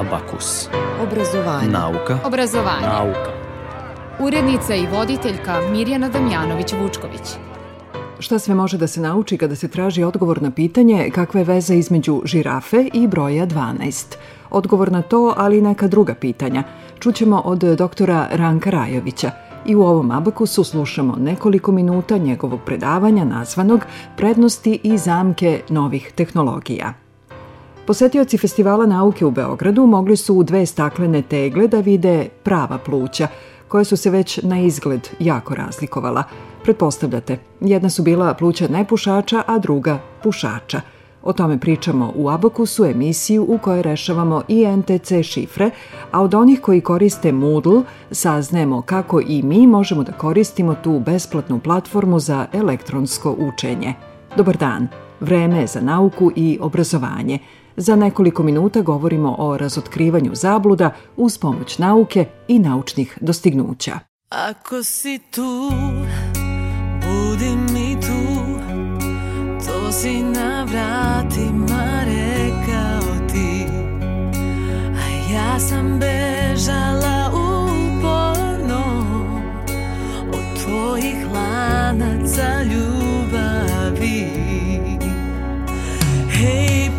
Abakus. Obrazovanje. Nauka. Obrazovanje. Nauka. Urednica i voditeljka Mirjana Damjanović-Vučković. Šta sve može da se nauči kada se traži odgovor na pitanje kakva je veza između žirafe i broja 12? Odgovor na to, ali i neka druga pitanja, čućemo od doktora Ranka Rajovića. I u ovom abakusu slušamo nekoliko minuta njegovog predavanja nazvanog Prednosti i zamke novih tehnologija. Posetioci Festivala nauke u Beogradu mogli su u dve staklene tegle da vide prava pluća, koje su se već na izgled jako razlikovala. Pretpostavljate, jedna su bila pluća nepušača, a druga pušača. O tome pričamo u Abakusu, emisiju u kojoj rešavamo i NTC šifre, a od onih koji koriste Moodle saznemo kako i mi možemo da koristimo tu besplatnu platformu za elektronsko učenje. Dobar dan! Vreme je za nauku i obrazovanje – Za nekoliko minuta govorimo o razotkrivanju zabluda uz pomoć nauke i naučnih dostignuća. Ako si tu, budi mi tu, to si na vratima rekao ti, a ja sam bežala uporno od tvojih lanaca ljubavi. Hej,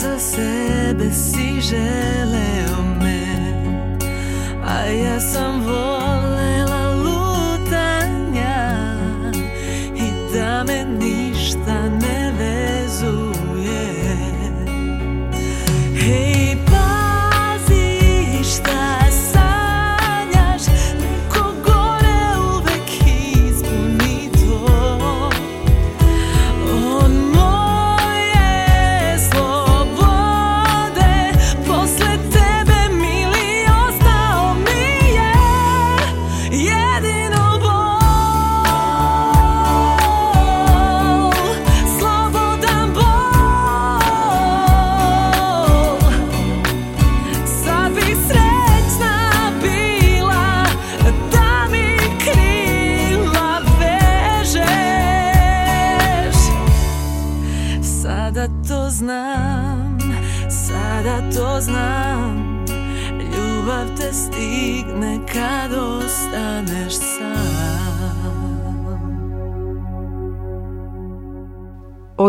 za sebe si želeo me, a ja sam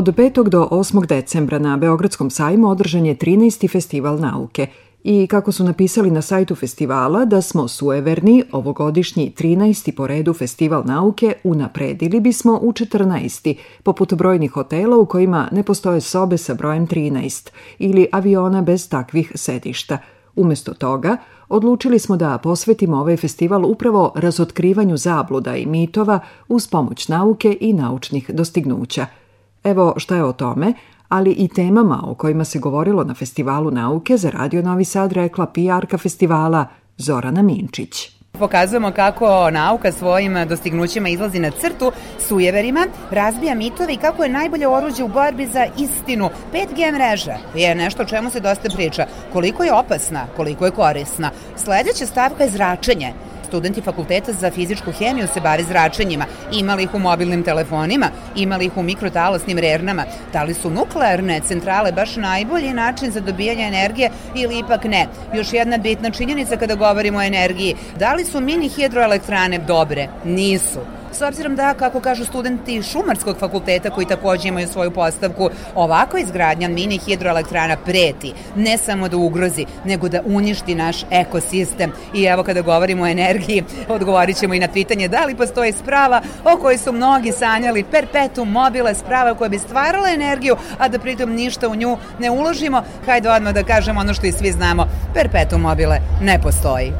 Od 5. do 8. decembra na Beogradskom sajmu održan je 13. festival nauke i kako su napisali na sajtu festivala da smo sueverni ovogodišnji 13. po redu festival nauke unapredili bismo u 14. poput brojnih hotela u kojima ne postoje sobe sa brojem 13 ili aviona bez takvih sedišta. Umesto toga, odlučili smo da posvetimo ovaj festival upravo razotkrivanju zabluda i mitova uz pomoć nauke i naučnih dostignuća – Evo šta je o tome, ali i temama o kojima se govorilo na Festivalu nauke za Radio Novi Sad rekla PR-ka festivala Zorana Minčić pokazujemo kako nauka svojim dostignućima izlazi na crtu sujeverima, razbija mitove i kako je najbolje oruđe u borbi za istinu. 5G mreža je nešto o čemu se dosta priča. Koliko je opasna, koliko je korisna. Sledeća stavka je zračenje studenti fakulteta za fizičku hemiju se bave zračenjima. Imali ih u mobilnim telefonima, imali ih u mikrotalasnim rernama. Da li su nuklearne centrale baš najbolji način za dobijanje energije ili ipak ne? Još jedna bitna činjenica kada govorimo o energiji. Da li su mini hidroelektrane dobre? Nisu S obzirom da, kako kažu studenti Šumarskog fakulteta koji takođe imaju svoju postavku, ovako izgradnja mini hidroelektrana preti ne samo da ugrozi, nego da uništi naš ekosistem. I evo kada govorimo o energiji, odgovorit ćemo i na pitanje da li postoji sprava o kojoj su mnogi sanjali perpetu mobile sprava koja bi stvarala energiju, a da pritom ništa u nju ne uložimo. Hajde odmah da kažemo ono što i svi znamo, perpetu mobile ne postoji.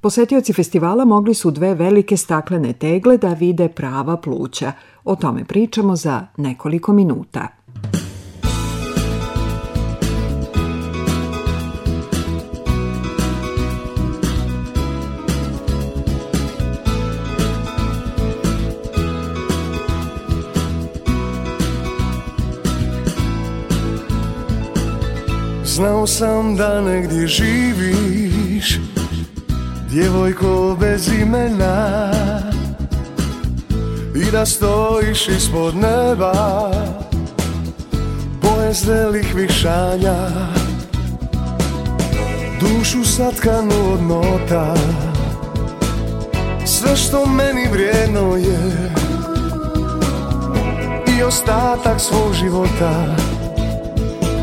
Posetioci festivala mogli su dve velike staklene tegle da vide prava pluća. O tome pričamo za nekoliko minuta. Znao sam da negdje živiš Djevojko bez imena I da stojiš ispod neba Boje zrelih višanja Dušu satkanu od nota Sve što meni vrijedno je I ostatak svog života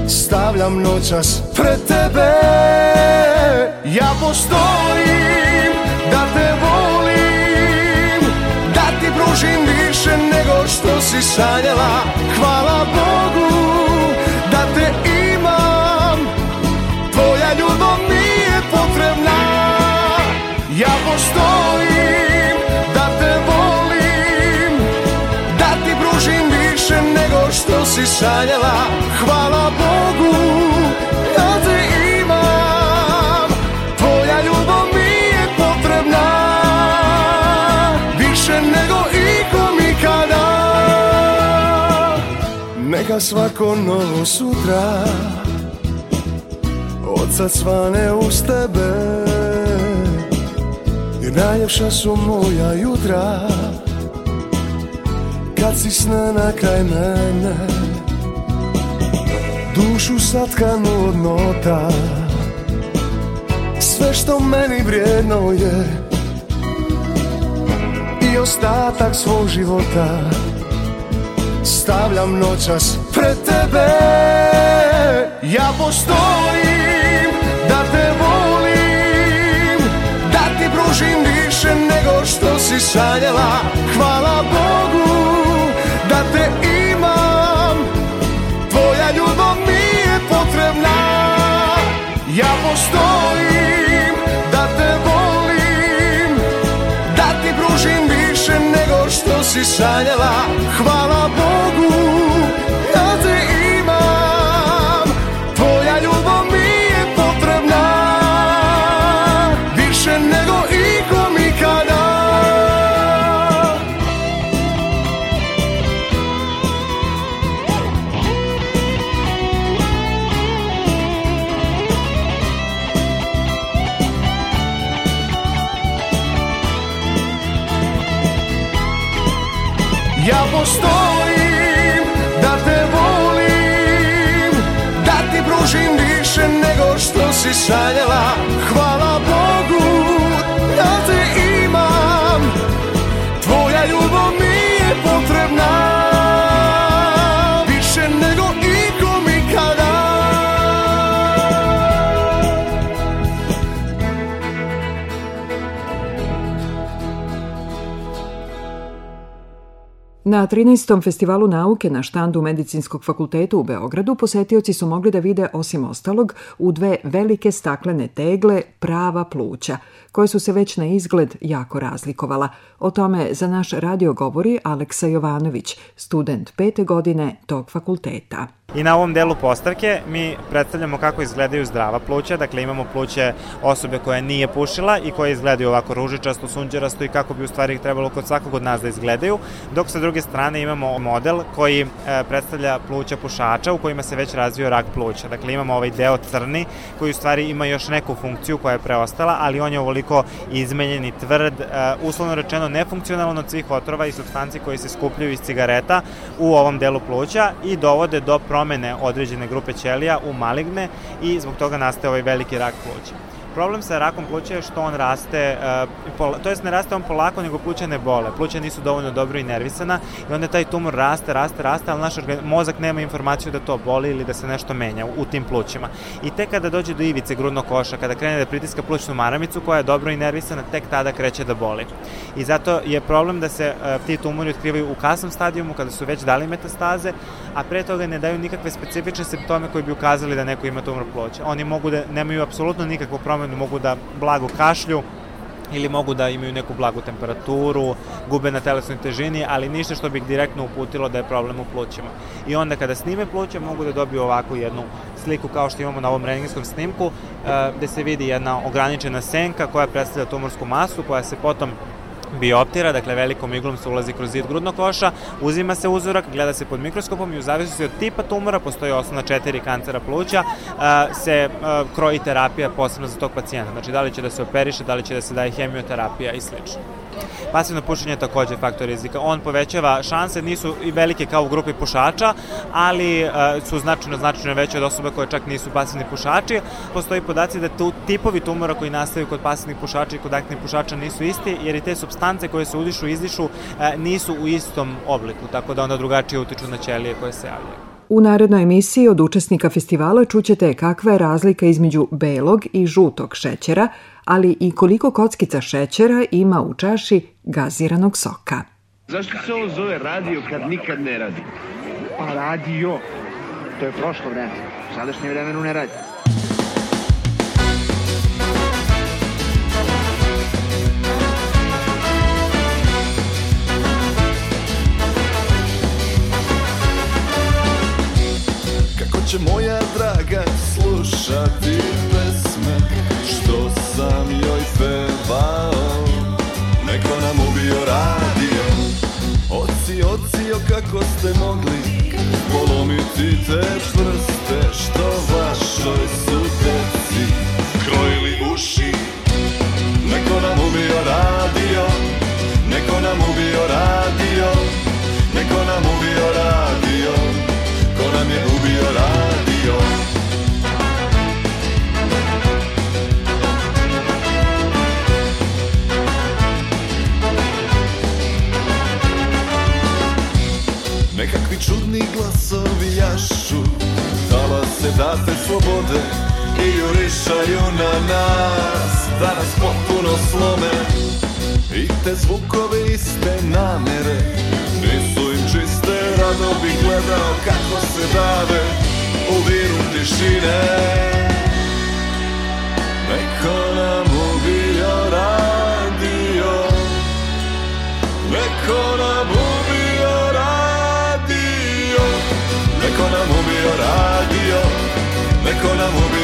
Stavljam noćas pred tebe ja postojim Da te volim Da ti pružim više nego što si sanjala Hvala Bogu da te imam Tvoja ljubav nije potrebna Ja postojim Da te volim Da ti pružim više nego što si sanjala Hvala Bogu neka svako novo sutra od sad svane uz tebe I najljepša su moja jutra Kad si snena kraj mene Dušu satkanu od nota Sve što meni vrijedno je I ostatak svog života stavljam noćas pred tebe Ja postojim da te volim Da ti pružim više nego što si sanjala Hvala Bogu da te imam Tvoja ljubav mi je potrebna Ja postojim si sanjala, hvala Bogu si šaljela Hvala Bogu Ja te imam Tvoja ljubav mi je potrebna Na 13. festivalu nauke na štandu Medicinskog fakulteta u Beogradu posetioci su mogli da vide, osim ostalog, u dve velike staklene tegle prava pluća, koje su se već na izgled jako razlikovala. O tome za naš radio govori Aleksa Jovanović, student pete godine tog fakulteta. I na ovom delu postavke mi predstavljamo kako izgledaju zdrava pluća, dakle imamo pluće osobe koja nije pušila i koje izgledaju ovako ružičasto, sunđerasto i kako bi u stvari trebalo kod svakog od nas da izgledaju, dok sa druge strane imamo model koji e, predstavlja pluća pušača u kojima se već razvio rak pluća. Dakle imamo ovaj deo crni koji u stvari ima još neku funkciju koja je preostala, ali on je ovoliko izmenjen i tvrd, e, uslovno rečeno nefunkcionalan od svih otrova i substanci koji se skupljaju iz cigareta u ovom delu pluća i dovode do promene određene grupe ćelija u maligne i zbog toga nastaje ovaj veliki rak pluća. Problem sa rakom pluća je što on raste, e, to jest ne raste on polako, nego pluća ne bole. Pluća nisu dovoljno dobro inervisana i onda taj tumor raste, raste, raste, ali naš organ, mozak nema informaciju da to boli ili da se nešto menja u, tim plućima. I tek kada dođe do ivice grudnog koša, kada krene da pritiska plućnu maramicu koja je dobro inervisana, tek tada kreće da boli. I zato je problem da se e, ti tumori otkrivaju u kasnom stadijumu kada su već dali metastaze, a pre toga ne daju nikakve specifične simptome koji bi ukazali da neko ima tumor pluća. Oni mogu da nemaju apsolutno nikakvu promenu oni mogu da blago kašlju, ili mogu da imaju neku blagu temperaturu, gube na telesnoj težini, ali ništa što bi direktno uputilo da je problem u plućima. I onda kada snime pluća mogu da dobiju ovakvu jednu sliku kao što imamo na ovom rengenskom snimku, eh, gde se vidi jedna ograničena senka koja predstavlja tumorsku masu koja se potom bioptira, dakle velikom iglom se ulazi kroz zid grudnog koša, uzima se uzorak, gleda se pod mikroskopom i u zavisnosti od tipa tumora, postoji osnovna četiri kancera pluća, se kroji terapija posebno za tog pacijenta. Znači da li će da se operiše, da li će da se daje hemioterapija i slično. Pasivno pušenje je takođe faktor rizika. On povećava šanse, nisu i velike kao u grupi pušača, ali e, su značajno, značajno veće od osoba koje čak nisu pasivni pušači. Postoji podaci da tu tipovi tumora koji nastaju kod pasivnih pušača i kod aktivnih pušača nisu isti, jer i te substance koje se udišu i izdišu e, nisu u istom obliku, tako da onda drugačije utiču na ćelije koje se javljaju. U narednoj emisiji od učesnika festivala čućete kakva je razlika između belog i žutog šećera, ali i koliko kockica šećera ima u čaši gaziranog soka. Zašto se ovo zove radio kad nikad ne radi? Pa radio. To je prošlo vreme. U sadašnjem ne radi. Kako će moja draga slušati pesme Što sam joj pevao Neko nam ubio radio Oci, ocio, kako ste mogli Polomiti te čvrste Što vašoj sudbi čekaju na nas Da nas potpuno slome I te zvukovi iste namere Nisu im čiste Rado bi gledao kako se dave U viru tišine Neko nam ubio radio Neko nam ubio radio Neko nam ubio radio Neko nam ubio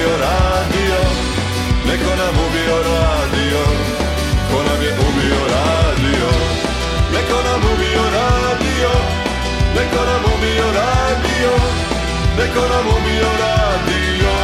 ¡Decoramos mi hora, Dios!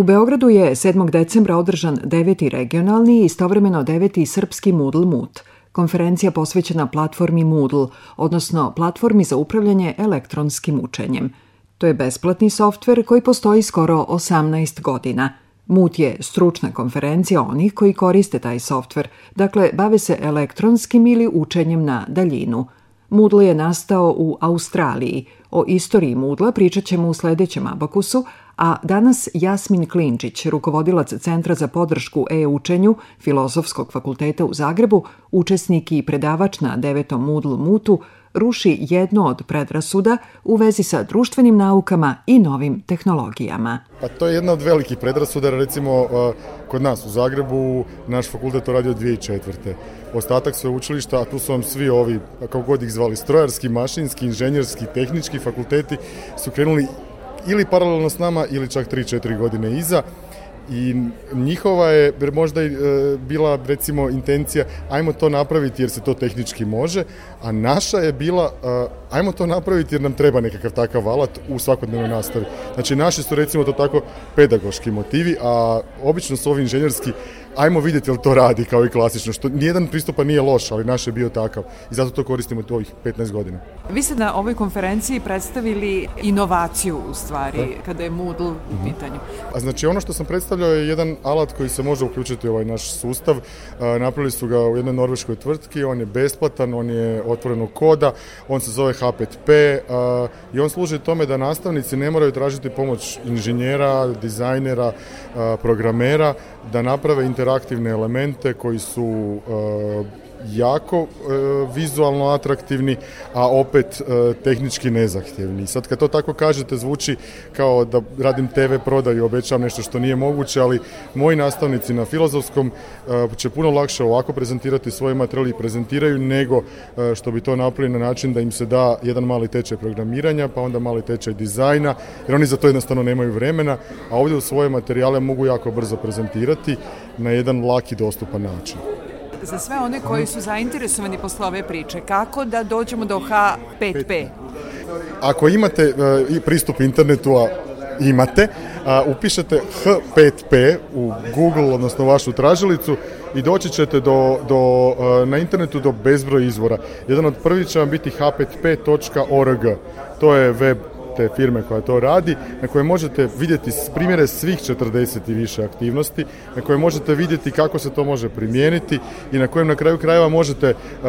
U Beogradu je 7. decembra održan 9. regionalni i istovremeno 9. srpski Moodle Moot, konferencija posvećena platformi Moodle, odnosno platformi za upravljanje elektronskim učenjem. To je besplatni softver koji postoji skoro 18 godina. Moot je stručna konferencija onih koji koriste taj softver, dakle bave se elektronskim ili učenjem na daljinu – Moodle je nastao u Australiji. O istoriji Moodla pričat ćemo u sljedećem abakusu, a danas Jasmin Klinčić, rukovodilac Centra za podršku e-učenju Filozofskog fakulteta u Zagrebu, učesnik i predavač na devetom Moodle Mutu, ruši jedno od predrasuda u vezi sa društvenim naukama i novim tehnologijama. Pa to je jedna od velikih predrasuda, recimo kod nas u Zagrebu, naš fakultet to radio 2004. Ostatak sve učilišta, a tu su vam svi ovi, kako god ih zvali, strojarski, mašinski, inženjerski, tehnički fakulteti, su krenuli ili paralelno s nama ili čak 3-4 godine iza i njihova je možda e, bila recimo intencija ajmo to napraviti jer se to tehnički može, a naša je bila e, ajmo to napraviti jer nam treba nekakav takav alat u svakodnevnoj nastavi. Znači naši su recimo to tako pedagoški motivi, a obično su ovi inženjerski ajmo vidjeti li to radi kao i klasično, što nijedan pristupa nije loš, ali naš je bio takav i zato to koristimo tu ovih 15 godina. Vi ste na ovoj konferenciji predstavili inovaciju u stvari, da? kada je Moodle u uh pitanju. A znači ono što sam predstavljao je jedan alat koji se može uključiti u ovaj naš sustav, napravili su ga u jednoj norveškoj tvrtki, on je besplatan, on je otvorenog koda, on se zove H5P i on služi tome da nastavnici ne moraju tražiti pomoć inženjera, dizajnera, programera, da naprave interaktivne elemente koji su e, jako e, vizualno atraktivni, a opet e, tehnički nezahtjevni. Sad kad to tako kažete zvuči kao da radim TV prodaju, obećavam nešto što nije moguće, ali moji nastavnici na filozofskom e, će puno lakše ovako prezentirati svoje materijale i prezentiraju nego e, što bi to napravili na način da im se da jedan mali tečaj programiranja, pa onda mali tečaj dizajna, jer oni za to jednostavno nemaju vremena, a ovdje u svoje materijale mogu jako brzo prezentirati na jedan laki dostupan način za sve one koji su zainteresovani posle ove priče, kako da dođemo do H5P? Ako imate uh, pristup internetu, a imate, a, upišete H5P u Google, odnosno vašu tražilicu i doći ćete do, do, e, na internetu do bezbroj izvora. Jedan od prvih će vam biti h5p.org, to je web te firme koja to radi, na koje možete vidjeti primjere svih 40 i više aktivnosti, na koje možete vidjeti kako se to može primijeniti i na kojem na kraju krajeva možete uh,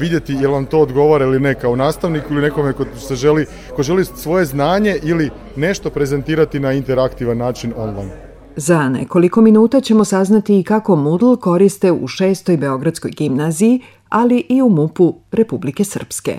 vidjeti je li vam to odgovara ili ne kao nastavniku ili nekome ko, se želi, ko želi svoje znanje ili nešto prezentirati na interaktivan način online. Za nekoliko minuta ćemo saznati i kako Moodle koriste u šestoj Beogradskoj gimnaziji, ali i u MUP-u Republike Srpske.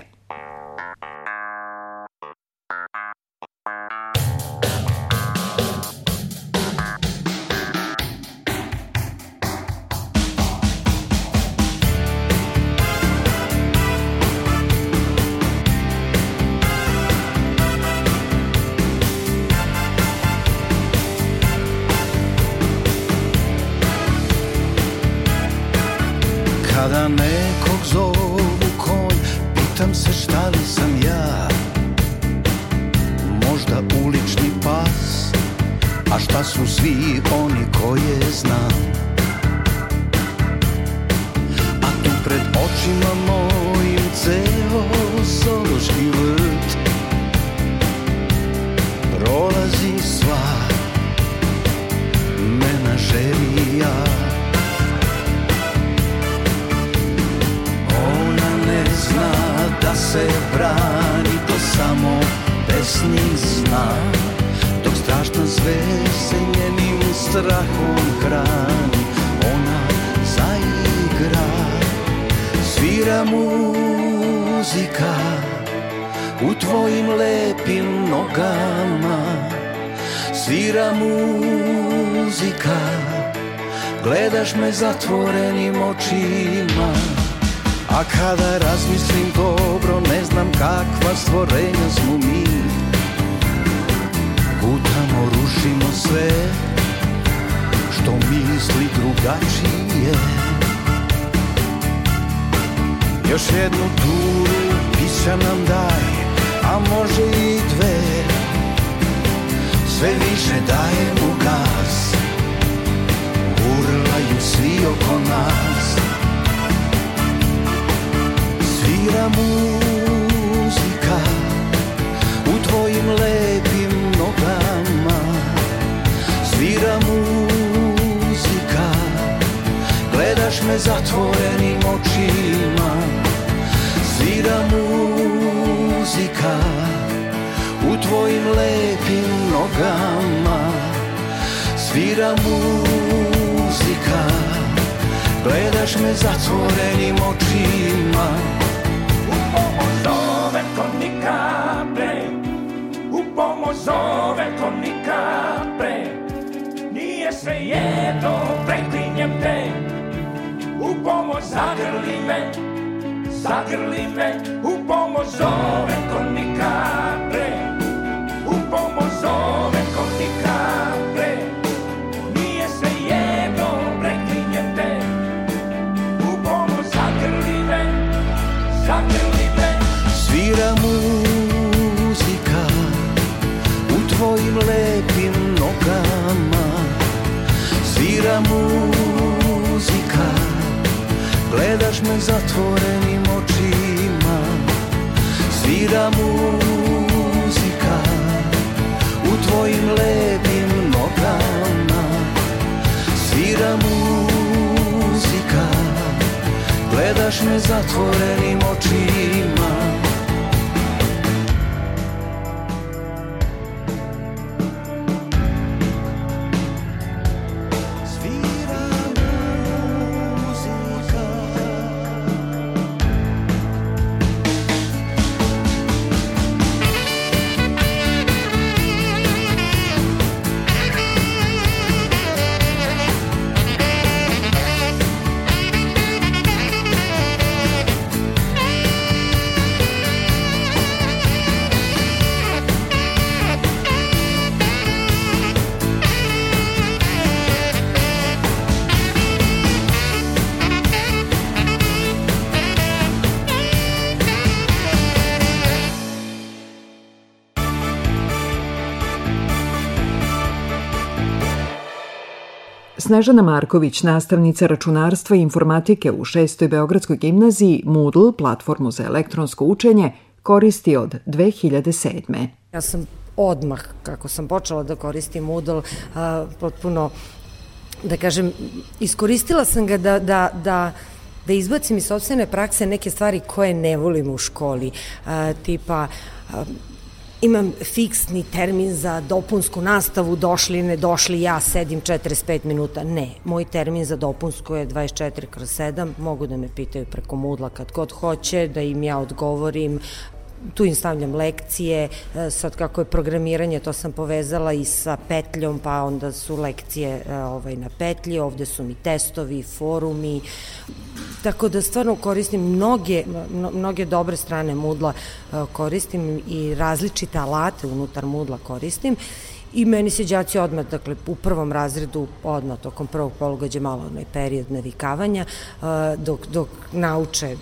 zatvorenim očima A kada razmislim dobro ne znam kakva stvorenja smo mi Gutamo, rušimo sve što misli drugačije Još jednu turu pisa nam daj, a može i dve Sve više dajemo zatvorenim očima Svira muzika u tvojim lepim nogama Svira muzika Gledaš me zatvorenim očima U pomoć zove konika bre U pomoć zove konika bre Nije sve jedno, preklinjem te pomoć zagrli me, zagrli me, u pomoć zove konikare, u pomoć zove me zatvorenim očima Svira muzika u tvojim lepim nogama Svira muzika, gledaš me zatvorenim očima Snežana Marković, nastavnica računarstva i informatike u 6. Beogradskoj gimnaziji, Moodle, platformu za elektronsko učenje, koristi od 2007. Ja sam odmah, kako sam počela da koristim Moodle, a, potpuno, da kažem, iskoristila sam ga da, da, da da izbacim iz sobstvene prakse neke stvari koje ne volim u školi, a, tipa imam fiksni termin za dopunsku nastavu, došli, ne došli, ja sedim 45 minuta. Ne, moj termin za dopunsku je 24 kroz 7, mogu da me pitaju preko mudla kad god hoće, da im ja odgovorim, tu im stavljam lekcije, e, sad kako je programiranje, to sam povezala i sa petljom, pa onda su lekcije e, ovaj, na petlji, ovde su mi testovi, forumi, tako da stvarno koristim mnoge, mnoge dobre strane Moodla, e, koristim i različite alate unutar Moodla koristim I meni se đaci odmah, dakle, u prvom razredu, odmah tokom prvog pologađa malo onaj period navikavanja, dok, dok nauče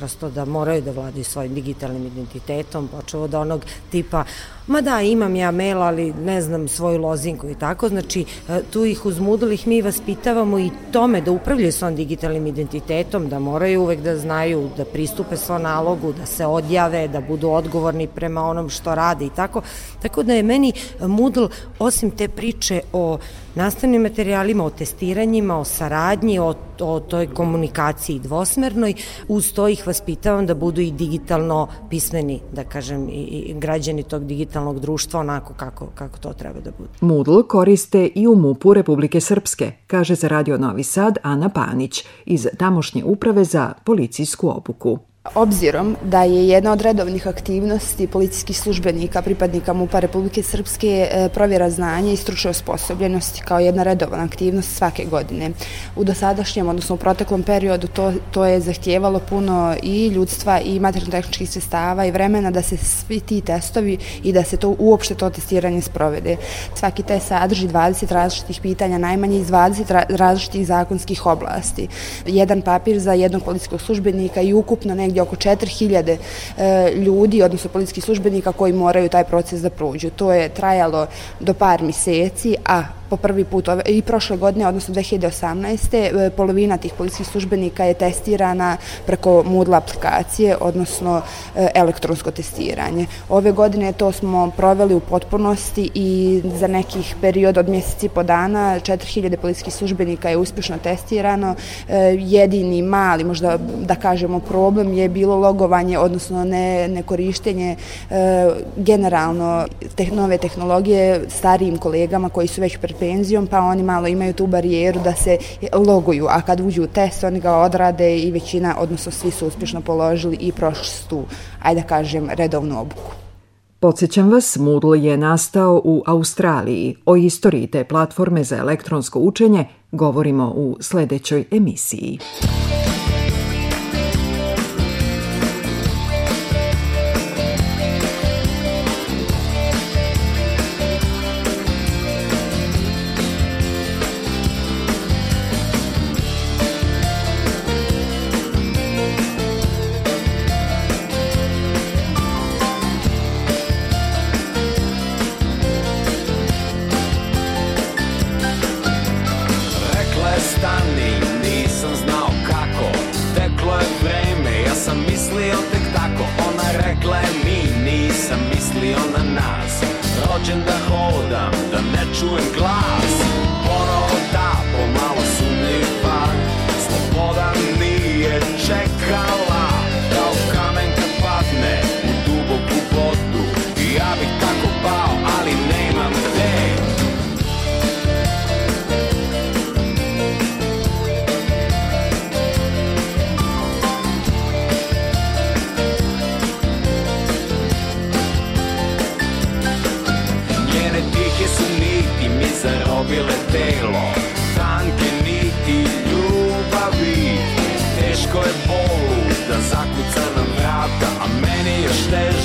prosto da moraju da vladaju svojim digitalnim identitetom, počeo od onog tipa ma da, imam ja mail, ali ne znam svoju lozinku i tako, znači e, tu ih uzmudlih mi vaspitavamo i tome da upravljaju svom digitalnim identitetom, da moraju uvek da znaju, da pristupe svom nalogu, da se odjave, da budu odgovorni prema onom što rade i tako, tako da je meni e, Moodle, osim te priče o nastavnim materijalima, o testiranjima, o saradnji, o, o toj komunikaciji dvosmernoj, uz to ih vaspitavam da budu i digitalno pismeni, da kažem, i, i građani tog digitalnog kapitalnog društva onako kako, kako to treba da bude. Moodle koriste i u MUP-u Republike Srpske, kaže za Radio Novi Sad Ana Panić iz tamošnje uprave za policijsku obuku. Obzirom da je jedna od redovnih aktivnosti policijskih službenika, pripadnika MUPA Republike Srpske, e, provjera znanja i stručne osposobljenosti kao jedna redovna aktivnost svake godine. U dosadašnjem, odnosno u proteklom periodu, to, to je zahtjevalo puno i ljudstva i materijalno-tehničkih sredstava i vremena da se svi ti testovi i da se to uopšte to testiranje sprovede. Svaki test sadrži 20 različitih pitanja, najmanje iz 20 različitih zakonskih oblasti. Jedan papir za jednog policijskog službenika i ukupno negdje negde oko 4000 e, ljudi, odnosno policijskih službenika koji moraju taj proces da prođu. To je trajalo do par meseci, a po prvi put ove, i prošle godine, odnosno 2018. E, polovina tih policijskih službenika je testirana preko Moodle aplikacije, odnosno e, elektronsko testiranje. Ove godine to smo proveli u potpunosti i za nekih period od mjeseci po dana 4000 policijskih službenika je uspješno testirano. E, jedini mali, možda da kažemo, problem je bilo logovanje, odnosno ne, ne korištenje generalno te, nove tehnologije starijim kolegama koji su već pre penzijom, pa oni malo imaju tu barijeru da se loguju, a kad uđu u test, oni ga odrade i većina, odnosno svi su uspješno položili i prošli su tu, ajde da kažem, redovnu obuku. Podsećam vas, Moodle je nastao u Australiji. O istoriji te platforme za elektronsko učenje govorimo u sledećoj emisiji. noćem da hodam, da ne čujem glas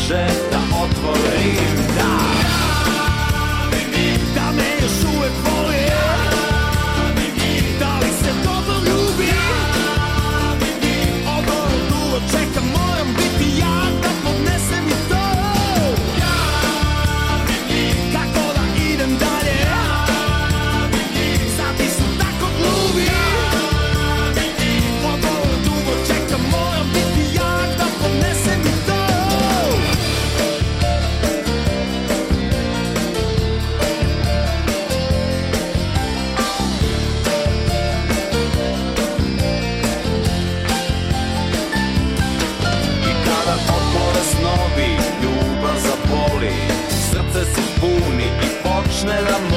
više da otvorim ljubi, ljubav zapoli Srce se puni i počne da moli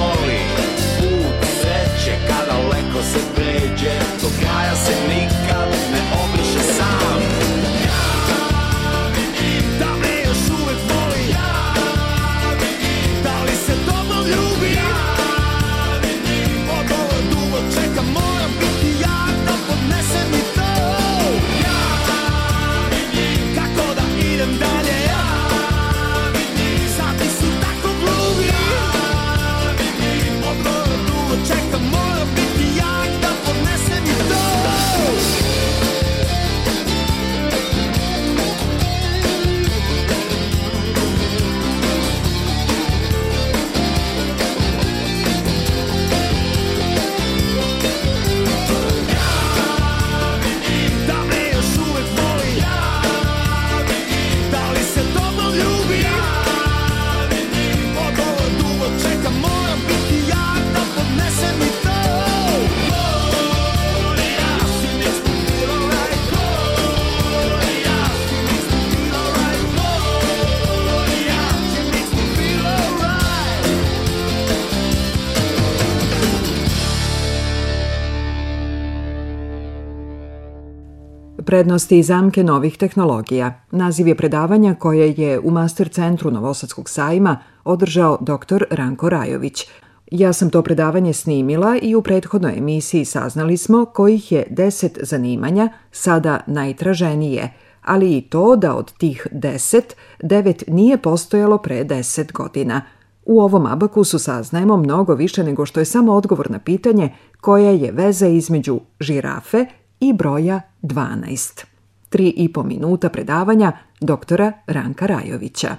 Prednosti i zamke novih tehnologija. Naziv je predavanja koje je u Master centru Novosadskog sajma održao dr. Ranko Rajović. Ja sam to predavanje snimila i u prethodnoj emisiji saznali smo kojih je 10 zanimanja sada najtraženije, ali i to da od tih 10, devet nije postojalo pre 10 godina. U ovom abakusu saznajemo mnogo više nego što je samo odgovor na pitanje koja je veza između žirafe – i broja 12. Tri i po minuta predavanja doktora Ranka Rajovića.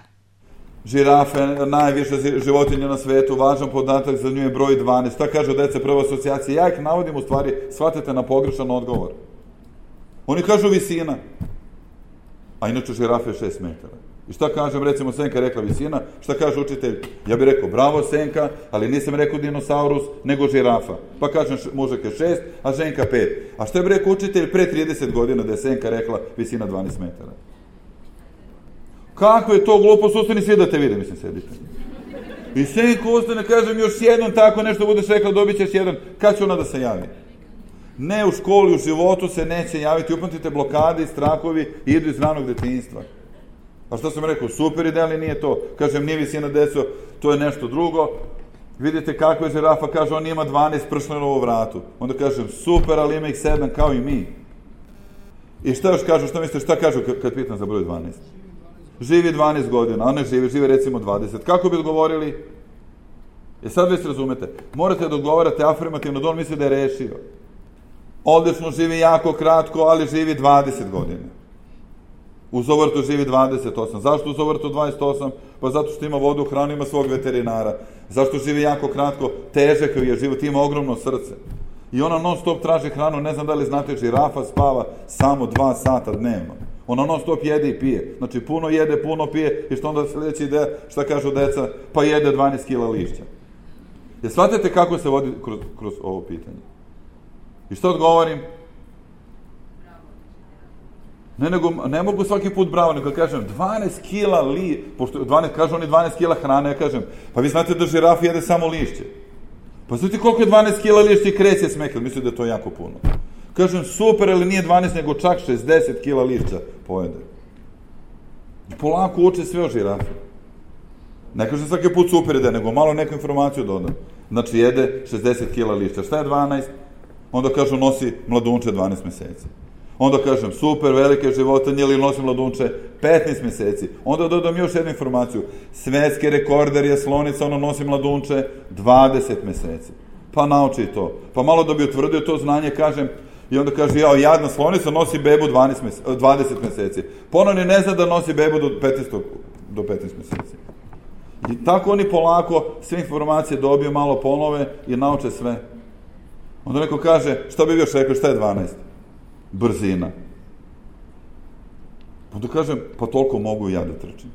Žirafe, najviše životinje na svetu, važan podatak za nju je broj 12. Šta kažu dece prva asocijacija? Ja ih navodim u stvari, shvatite na pogrešan odgovor. Oni kažu visina. A inače žirafe je 6 metara. I šta kažem, recimo, Senka rekla visina, šta kaže učitelj? Ja bih rekao, bravo Senka, ali nisam rekao dinosaurus, nego žirafa. Pa kažem, mužak je šest, a ženka pet. A šta bi rekao učitelj pre 30 godina da je Senka rekla visina 12 metara? Kako je to glupo, sustani svi da te vide, mislim, sedite. I Senka ustane, kažem, još jednom tako nešto budeš rekla, dobit ćeš jedan. Kad će ona da se javi? Ne u školi, u životu se neće javiti, upamtite blokade i strakovi idu iz ranog detinjstva. Pa što sam rekao, super ide, ali nije to. Kažem, nije visina deso, to je nešto drugo. Vidite kako je žirafa, kaže, on ima 12 pršnjena u vratu. Onda kažem, super, ali ima ih 7 kao i mi. I šta još kažu, šta mislite, šta kažu kad pitam za broj 12? Živi 12 godina, a ne živi, živi recimo 20. Kako bi odgovorili? E sad već razumete, morate da odgovarate afirmativno, da on misli da je rešio. Odlično živi jako kratko, ali živi 20 godina. U Zovrtu živi 28. Zašto u Zovrtu 28? Pa zato što ima vodu, hranu, ima svog veterinara. Zašto živi jako kratko? Težak je život, ima ogromno srce. I ona non stop traži hranu, ne znam da li znate, žirafa spava samo dva sata dnevno. Ona non stop jede i pije. Znači, puno jede, puno pije i što onda sljedeći ide, šta kažu deca, pa jede 12 kila lišća. Jer shvatate kako se vodi kroz, kroz ovo pitanje. I što odgovorim? Ne, nego, ne mogu svaki put bravo, nego kažem, 12 kila li, pošto 12, kažu oni 12 kila hrane, ja kažem, pa vi znate da žiraf jede samo lišće. Pa znate koliko je 12 kila lišće i kreće smekil, mislim da je to jako puno. Kažem, super, ali nije 12, nego čak 60 kila lišća pojede. Polako uče sve o žirafi. Ne kažem svaki put super ide, nego malo neku informaciju dodam. Znači, jede 60 kila lišća. Šta je 12? Onda kažu, nosi mladunče 12 meseci. Onda kažem, super, velike životinje ili nosim mladunče, 15 meseci. Onda dodam još jednu informaciju. Svetski rekorder je slonica, ono nosi mladunče, 20 meseci. Pa nauči to. Pa malo da bi utvrdio to znanje, kažem, I onda kaže, jao, jadna slonica nosi bebu 12 mese, 20 meseci. Ponovno ne zna da nosi bebu do 15, do 15 meseci. I tako oni polako sve informacije dobiju, malo ponove i nauče sve. Onda neko kaže, šta bi još rekao, šta je 12? brzina. Onda pa kažem, pa toliko mogu ja da trčim.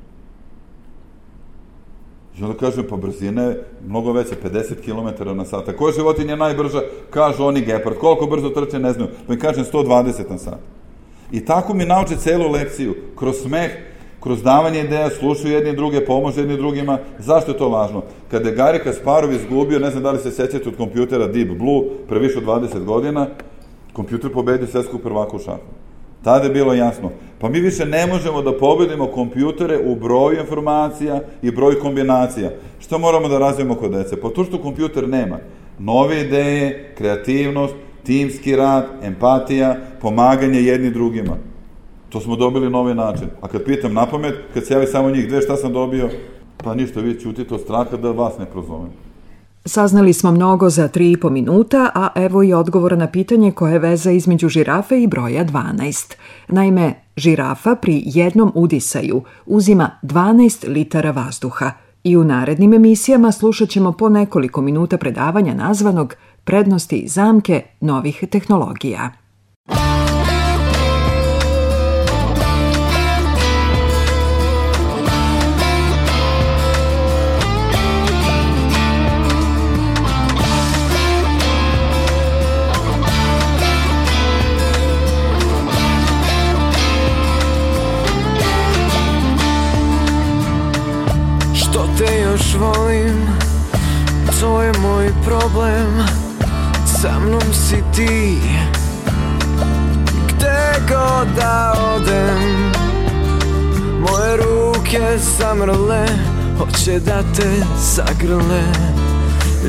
I onda kažem, pa brzina je mnogo veća, 50 km na sat. Koja životinja je najbrža? Kažu oni gepard. Koliko brzo trče, ne znam. Da pa mi kažem 120 na sat. I tako mi nauče celu lekciju, kroz smeh, kroz davanje ideja, slušaju jedni druge, pomože jedni drugima. Zašto je to važno? Kada je Gary Kasparov izgubio, ne znam da li se sećate od kompjutera Deep Blue, pre više od 20 godina, kompjuter pobedio svetskog prvaka u šahu. Tada je bilo jasno. Pa mi više ne možemo da pobedimo kompjutere u broju informacija i broju kombinacija. Što moramo da razvijemo kod dece? Pa to što kompjuter nema. Nove ideje, kreativnost, timski rad, empatija, pomaganje jedni drugima. To smo dobili na ovaj način. A kad pitam na pamet, kad se javi samo njih dve, šta sam dobio? Pa ništa, vi ćutite od straha da vas ne prozovem. Saznali smo mnogo za 3,5 minuta, a evo i odgovora na pitanje koje je veza između žirafe i broja 12. Naime, žirafa pri jednom udisaju uzima 12 litara vazduha i u narednim emisijama slušat ćemo po nekoliko minuta predavanja nazvanog Prednosti i zamke novih tehnologija. volim To je moj problem Sa mnom si ti Gde god da odem Moje ruke zamrle Hoće da te zagrle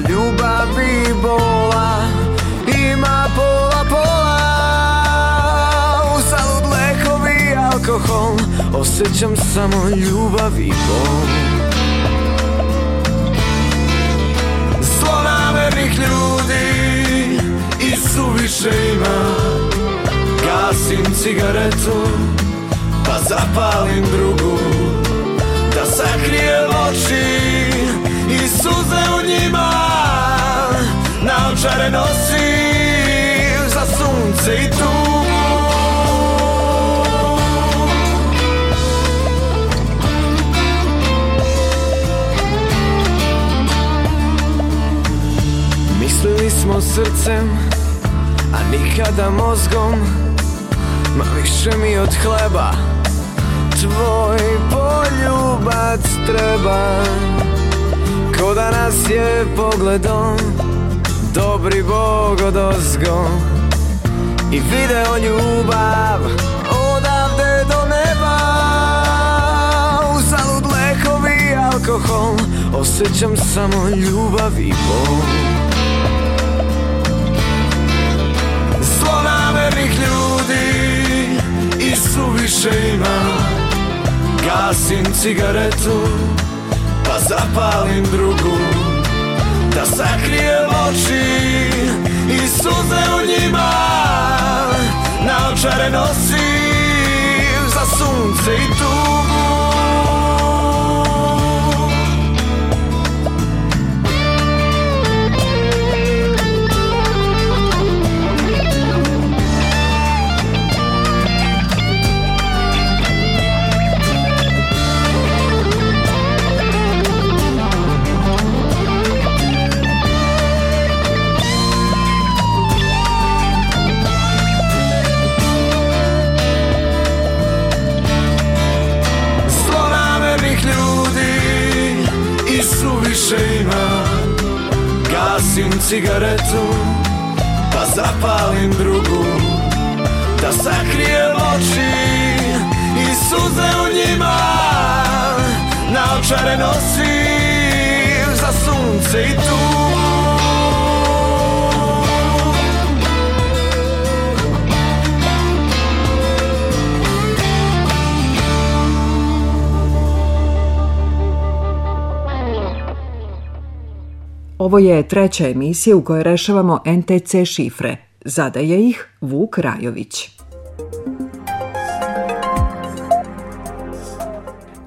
Ljubav i bola Ima pola pola Uzalud lekovi i alkohol Osjećam samo ljubav i bol Dobrih ljudi i suviše ima Gasim cigaretu pa zapalim drugu Da sakrijem oči i suze u njima Naočare nosim za sunce i tu smo srcem, a nikada mozgom Ma više mi od hleba Tvoj poljubac treba Ko da nas je pogledom Dobri Bog od ozgo I video ljubav Odavde do neba Uzalud lekovi alkohol Osjećam samo ljubav i bol tišina Gasim cigaretu Pa zapalim drugu Da sakrijem oči I suze u njima Naočare nosim Za sunce i tu cigaretu Pa zapalim drugu Da sakrijem oči I suze u njima Naočare nosim Za sunce i tu Ovo je treća emisija u kojoj rešavamo NTC šifre. Zadaje ih Vuk Rajović.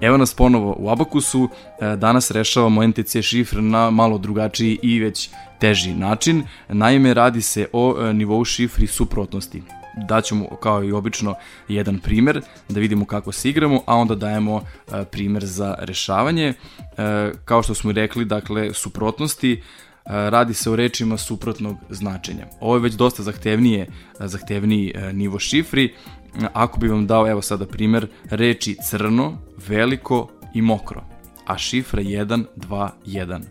Evo nas ponovo u Abakusu, e, danas rešavamo NTC šifre na malo drugačiji i već teži način. Naime, radi se o e, nivou šifri suprotnosti daću mu, kao i obično, jedan primer da vidimo kako se igramo, a onda dajemo e, primer za rešavanje. E, kao što smo i rekli, dakle, suprotnosti, e, radi se o rečima suprotnog značenja. Ovo je već dosta zahtevnije, zahtevniji nivo šifri. Ako bi vam dao, evo sada primer, reči crno, veliko i mokro, a šifra 1, 2, 1.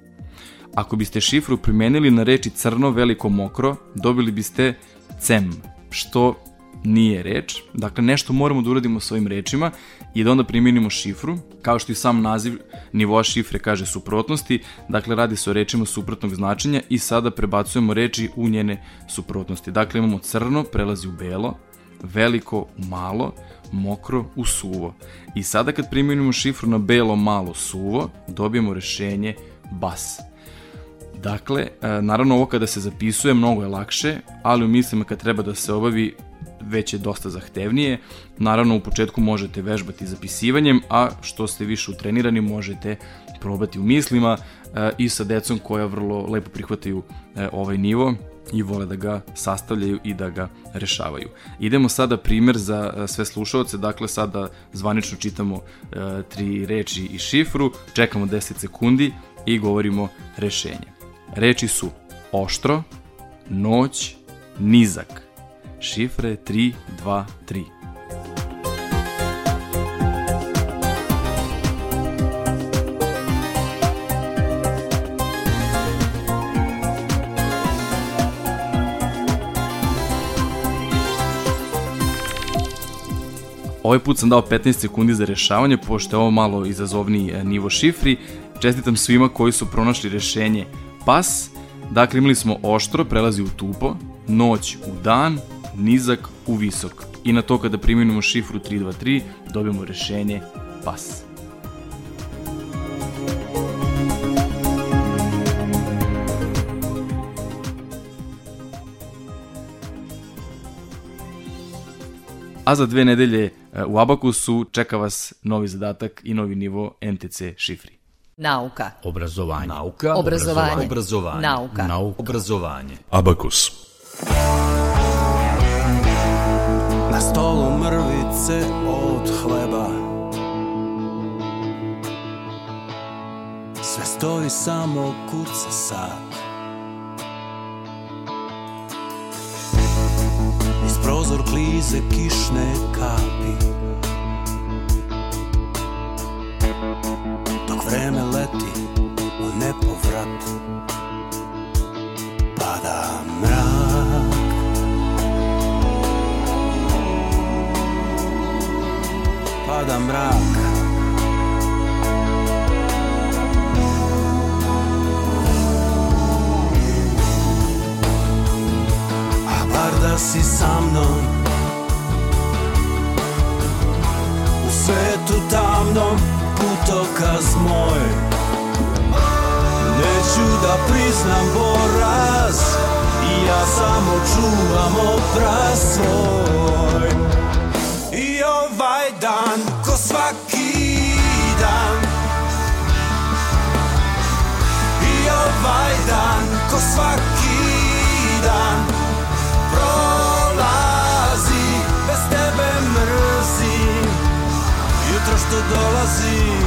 Ako biste šifru primenili na reči crno, veliko, mokro, dobili biste cem, što nije reč. Dakle, nešto moramo da uradimo s ovim rečima i da onda primenimo šifru, kao što i sam naziv nivoa šifre kaže suprotnosti, dakle radi se o rečima suprotnog značenja i sada prebacujemo reči u njene suprotnosti. Dakle, imamo crno, prelazi u belo, veliko u malo, mokro u suvo. I sada kad primenimo šifru na belo, malo, suvo, dobijemo rešenje bas. Dakle, e, naravno ovo kada se zapisuje mnogo je lakše, ali u mislima kad treba da se obavi već je dosta zahtevnije. Naravno u početku možete vežbati zapisivanjem, a što ste više utrenirani možete probati u mislima e, i sa decom koja vrlo lepo prihvataju e, ovaj nivo i vole da ga sastavljaju i da ga rešavaju. Idemo sada primer za sve slušalce, dakle sada zvanično čitamo tri reči i šifru, čekamo 10 sekundi i govorimo rešenje. Reči su oštro, noć, nizak. Šifre 323. Ovaj put sam dao 15 sekundi za rešavanje, pošto je ovo malo izazovniji e, nivo šifri. Čestitam svima koji su pronašli rešenje pas. Dakle, imali smo oštro, prelazi u tupo, noć u dan, nizak u visok. I na to kada primjenimo šifru 323, dobijemo rešenje pas. a za dve nedelje e, u Abakusu čeka vas novi zadatak i novi nivo NTC šifri. Nauka. Obrazovanje. Nauka. Obrazovanje. Obrazovanje. Nauka. Nauka. Obrazovanje. Abakus. Na stolu mrvice od hleba Sve stoji samo kuca sat Iz prozor klize kišne kapi Vreme leti u nepovrat Pada mrak Pada mrak A bar da si sa mnom U svetu tamnom priznam poraz I ja samo čuvam obraz svoj I ovaj dan ko svaki dan I ovaj dan ko svaki dan Prolazi, bez tebe mrzim Jutro što dolazi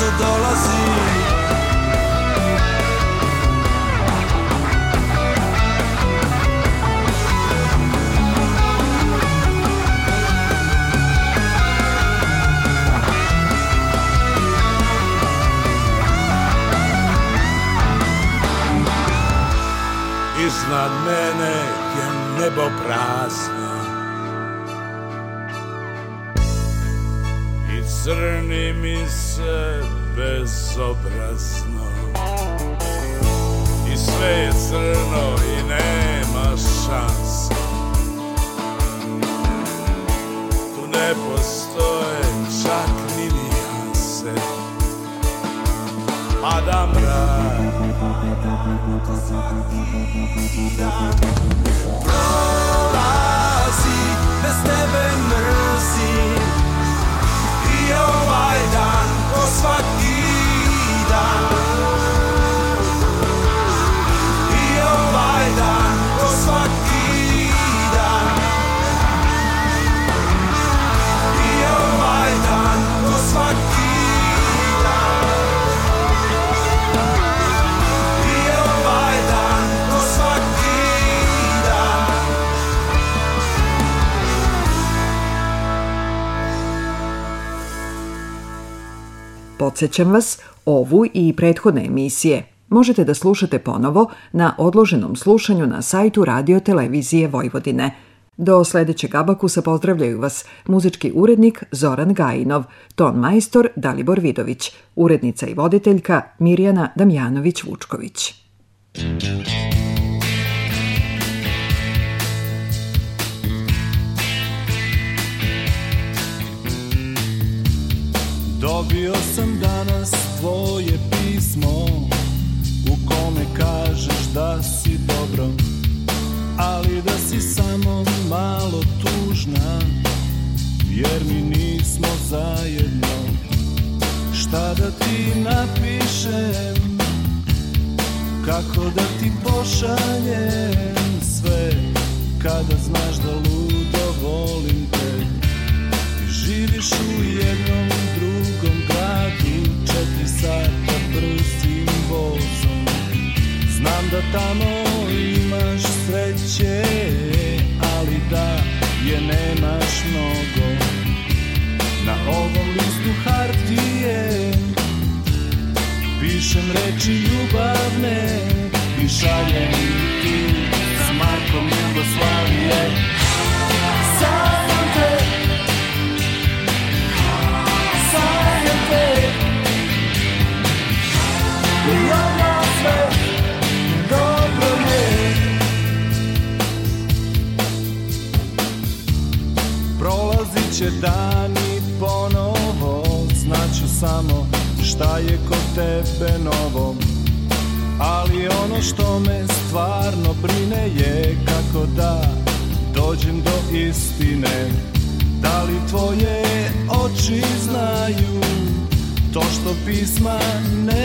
što da dolazi Iznad mene je nebo prazno srni mi se bezobrazno I sve je crno i nema šanse Tu ne postoje čak ni nijanse Pada mrak Pada svaki dan Prolazi, bez tebe mrzim Majdan, ko svaki Podsećam vas, ovu i prethodne emisije možete da slušate ponovo na odloženom slušanju na sajtu Radio Televizije Vojvodine. Do sledećeg abakusa pozdravljaju vas muzički urednik Zoran Gajinov, ton majstor Dalibor Vidović, urednica i voditeljka Mirjana Damjanović-Vučković. Dobio sam danas tvoje pismo U kome kažeš da si dobro Ali da si samo malo tužna Jer mi nismo zajedno Šta da ti napišem Kako da ti pošaljem sve Kada znaš da ludo volim te I živiš u jednom sata brzim vozom Znam da tamo imaš sreće Ali da je nemaš mnogo Na ovom listu hartije Pišem reči ljubavne I šaljem ti sa Markom Jugoslavije Sanjam te Sanjam te će dani ponovo Znaću samo šta je kod tebe novo Ali ono što me stvarno brine je Kako da dođem do istine Da li tvoje oči znaju To što pisma ne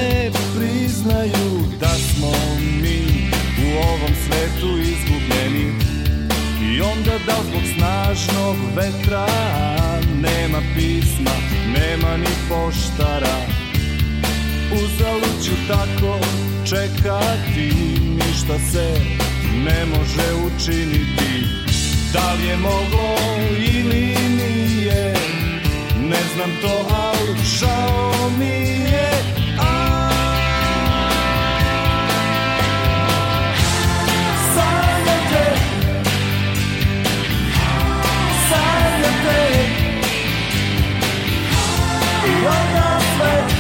da zbog snažnog vetra Nema pisma, nema ni poštara Uzalud ću tako čekati Ništa se ne može učiniti Da li je moglo ili nije Ne znam to, ali žao mi je away. One last way.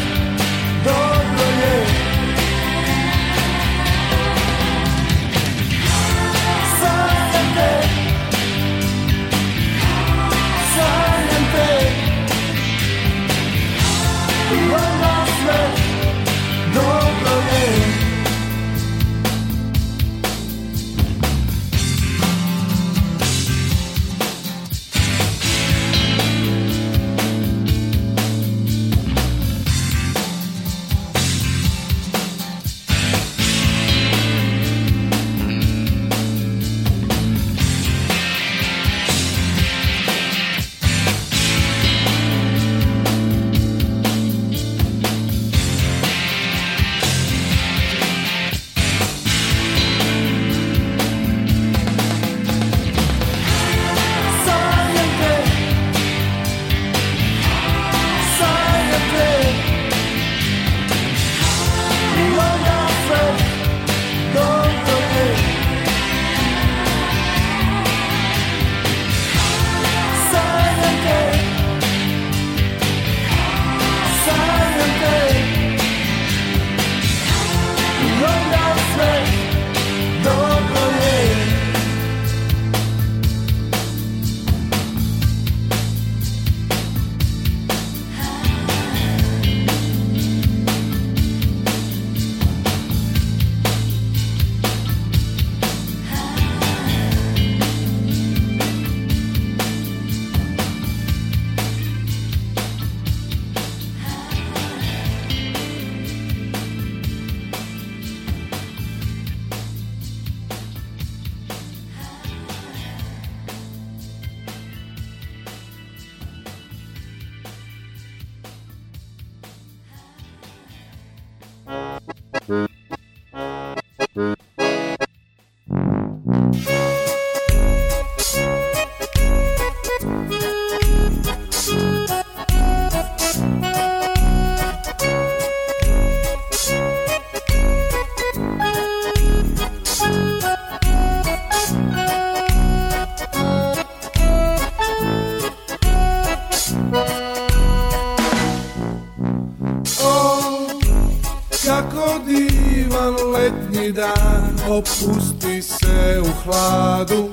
Kako divan letnji dan Opusti se u hladu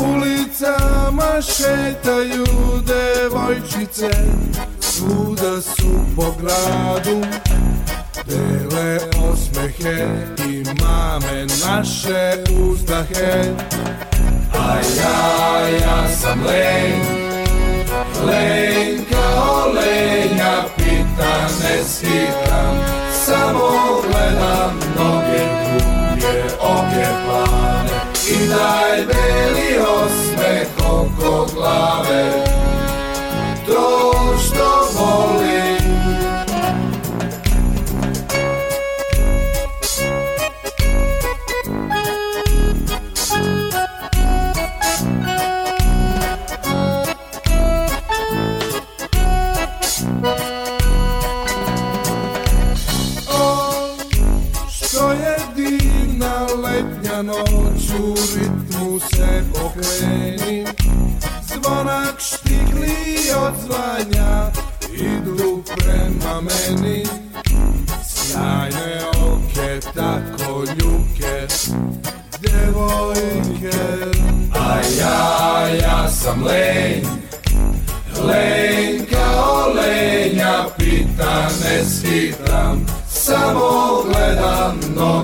Ulicama šetaju devojčice Svuda su po gradu Dele osmehe i mame naše uzdahe A ja, ja sam lenj Lenj kao lenja, pita ne skitam samo gledam noge duge, oke plane I taj beli osmeh oko glave To što volim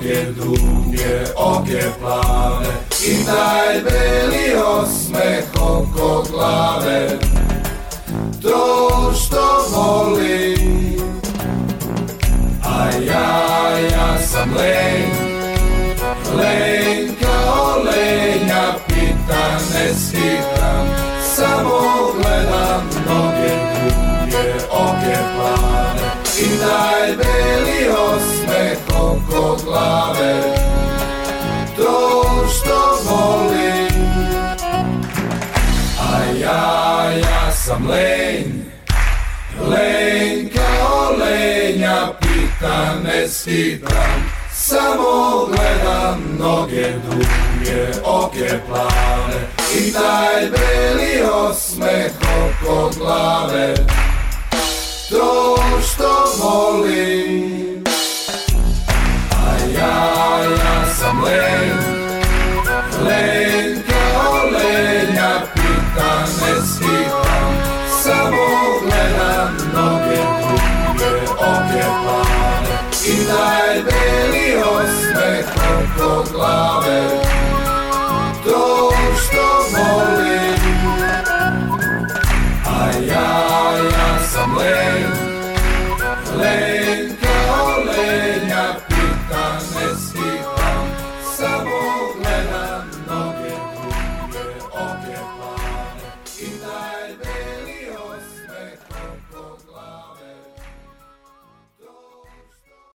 Mnoge duge oke plave I taj beli osmeh oko glave To što volim A ja, ja sam lenj Lenj kao lenja Pita ne skitam Samo sam lenj, lenj kao lenja, pita ne skitam, samo gledam noge duge, oke plave i taj beli osmeh oko glave. To što volim, a ja, ja sam lenj, lenj kao lenja, pita ne skitam, power.